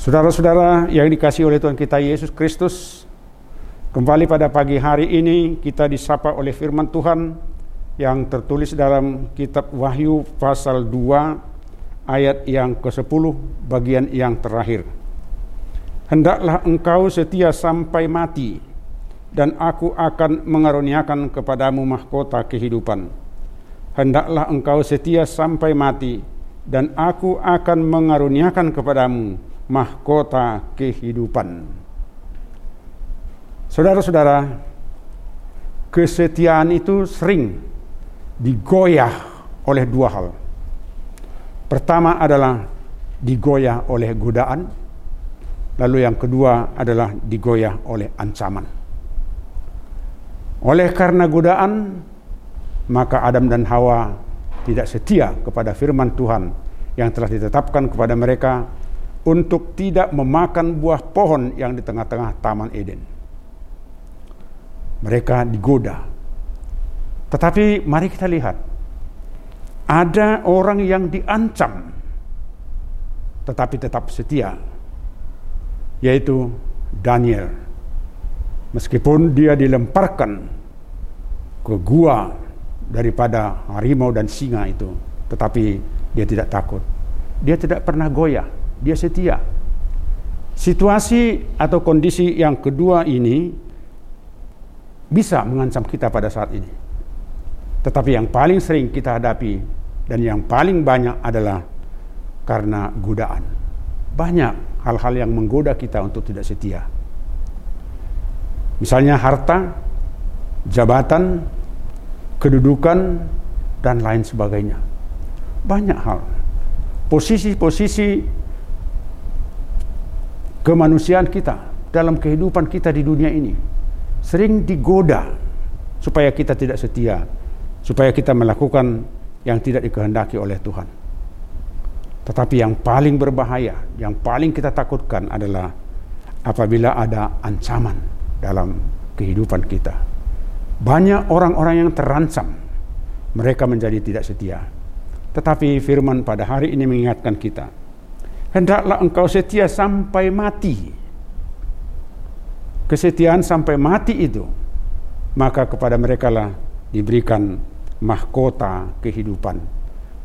Saudara-saudara yang dikasih oleh Tuhan kita Yesus Kristus, kembali pada pagi hari ini kita disapa oleh firman Tuhan yang tertulis dalam kitab Wahyu pasal 2 ayat yang ke-10 bagian yang terakhir. Hendaklah engkau setia sampai mati dan aku akan mengaruniakan kepadamu mahkota kehidupan. Hendaklah engkau setia sampai mati dan aku akan mengaruniakan kepadamu mahkota kehidupan. Saudara-saudara, kesetiaan itu sering digoyah oleh dua hal. Pertama adalah digoyah oleh godaan, lalu yang kedua adalah digoyah oleh ancaman. Oleh karena godaan, maka Adam dan Hawa tidak setia kepada firman Tuhan yang telah ditetapkan kepada mereka untuk tidak memakan buah pohon yang di tengah-tengah Taman Eden. Mereka digoda. Tetapi mari kita lihat, ada orang yang diancam tetapi tetap setia, yaitu Daniel. Meskipun dia dilemparkan ke gua daripada harimau dan singa itu, tetapi dia tidak takut. Dia tidak pernah goyah dia setia. Situasi atau kondisi yang kedua ini bisa mengancam kita pada saat ini. Tetapi yang paling sering kita hadapi dan yang paling banyak adalah karena godaan. Banyak hal-hal yang menggoda kita untuk tidak setia. Misalnya harta, jabatan, kedudukan, dan lain sebagainya. Banyak hal. Posisi-posisi kemanusiaan kita dalam kehidupan kita di dunia ini sering digoda supaya kita tidak setia, supaya kita melakukan yang tidak dikehendaki oleh Tuhan. Tetapi yang paling berbahaya, yang paling kita takutkan adalah apabila ada ancaman dalam kehidupan kita. Banyak orang-orang yang terancam, mereka menjadi tidak setia. Tetapi firman pada hari ini mengingatkan kita, hendaklah engkau setia sampai mati. Kesetiaan sampai mati itu, maka kepada mereka lah diberikan mahkota kehidupan.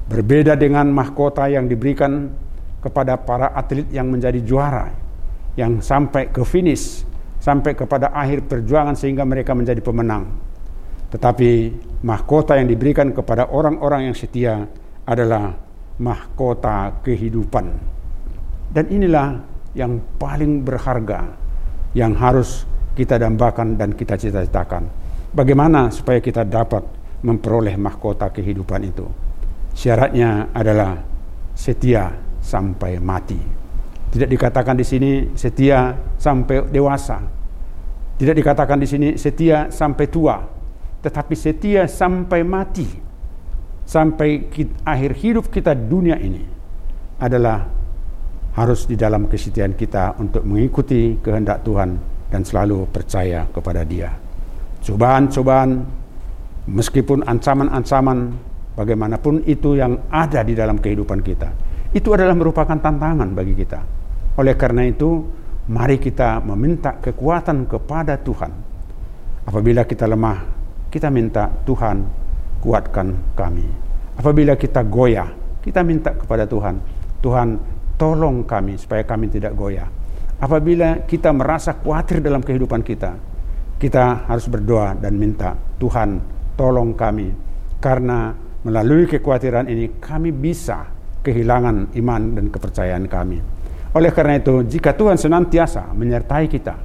Berbeda dengan mahkota yang diberikan kepada para atlet yang menjadi juara, yang sampai ke finish, sampai kepada akhir perjuangan sehingga mereka menjadi pemenang. Tetapi mahkota yang diberikan kepada orang-orang yang setia adalah mahkota kehidupan. Dan inilah yang paling berharga yang harus kita dambakan dan kita cita-citakan. Bagaimana supaya kita dapat memperoleh mahkota kehidupan itu? Syaratnya adalah setia sampai mati. Tidak dikatakan di sini setia sampai dewasa. Tidak dikatakan di sini setia sampai tua, tetapi setia sampai mati. Sampai akhir hidup kita dunia ini adalah harus di dalam kesetiaan kita untuk mengikuti kehendak Tuhan dan selalu percaya kepada Dia. Cobaan-cobaan, meskipun ancaman-ancaman, bagaimanapun itu yang ada di dalam kehidupan kita, itu adalah merupakan tantangan bagi kita. Oleh karena itu, mari kita meminta kekuatan kepada Tuhan. Apabila kita lemah, kita minta Tuhan kuatkan kami. Apabila kita goyah, kita minta kepada Tuhan, Tuhan tolong kami supaya kami tidak goyah. Apabila kita merasa khawatir dalam kehidupan kita, kita harus berdoa dan minta, Tuhan tolong kami. Karena melalui kekhawatiran ini kami bisa kehilangan iman dan kepercayaan kami. Oleh karena itu, jika Tuhan senantiasa menyertai kita,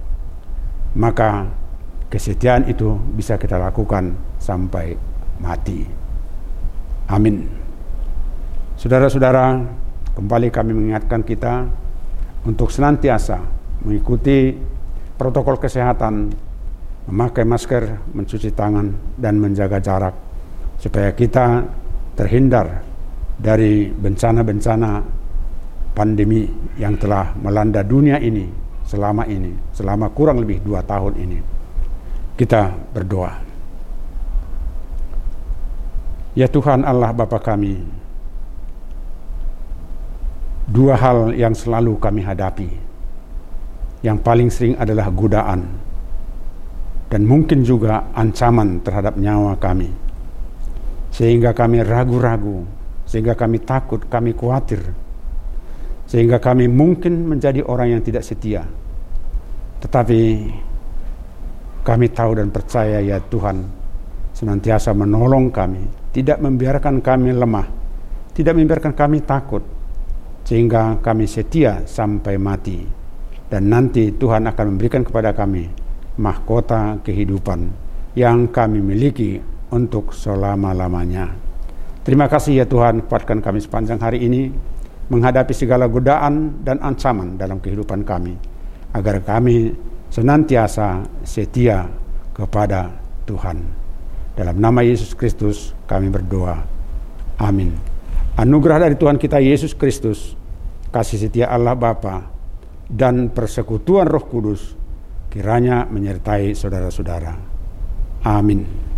maka kesetiaan itu bisa kita lakukan sampai mati. Amin. Saudara-saudara, Kembali kami mengingatkan kita untuk senantiasa mengikuti protokol kesehatan, memakai masker, mencuci tangan, dan menjaga jarak, supaya kita terhindar dari bencana-bencana pandemi yang telah melanda dunia ini selama ini, selama kurang lebih dua tahun ini. Kita berdoa. Ya Tuhan Allah Bapa kami, dua hal yang selalu kami hadapi. Yang paling sering adalah godaan dan mungkin juga ancaman terhadap nyawa kami. Sehingga kami ragu-ragu, sehingga kami takut, kami khawatir. Sehingga kami mungkin menjadi orang yang tidak setia. Tetapi kami tahu dan percaya ya Tuhan senantiasa menolong kami, tidak membiarkan kami lemah, tidak membiarkan kami takut, sehingga kami setia sampai mati. Dan nanti Tuhan akan memberikan kepada kami mahkota kehidupan yang kami miliki untuk selama-lamanya. Terima kasih ya Tuhan, kuatkan kami sepanjang hari ini menghadapi segala godaan dan ancaman dalam kehidupan kami, agar kami senantiasa setia kepada Tuhan. Dalam nama Yesus Kristus kami berdoa. Amin. Anugerah dari Tuhan kita Yesus Kristus, kasih setia Allah Bapa, dan persekutuan Roh Kudus kiranya menyertai saudara-saudara. Amin.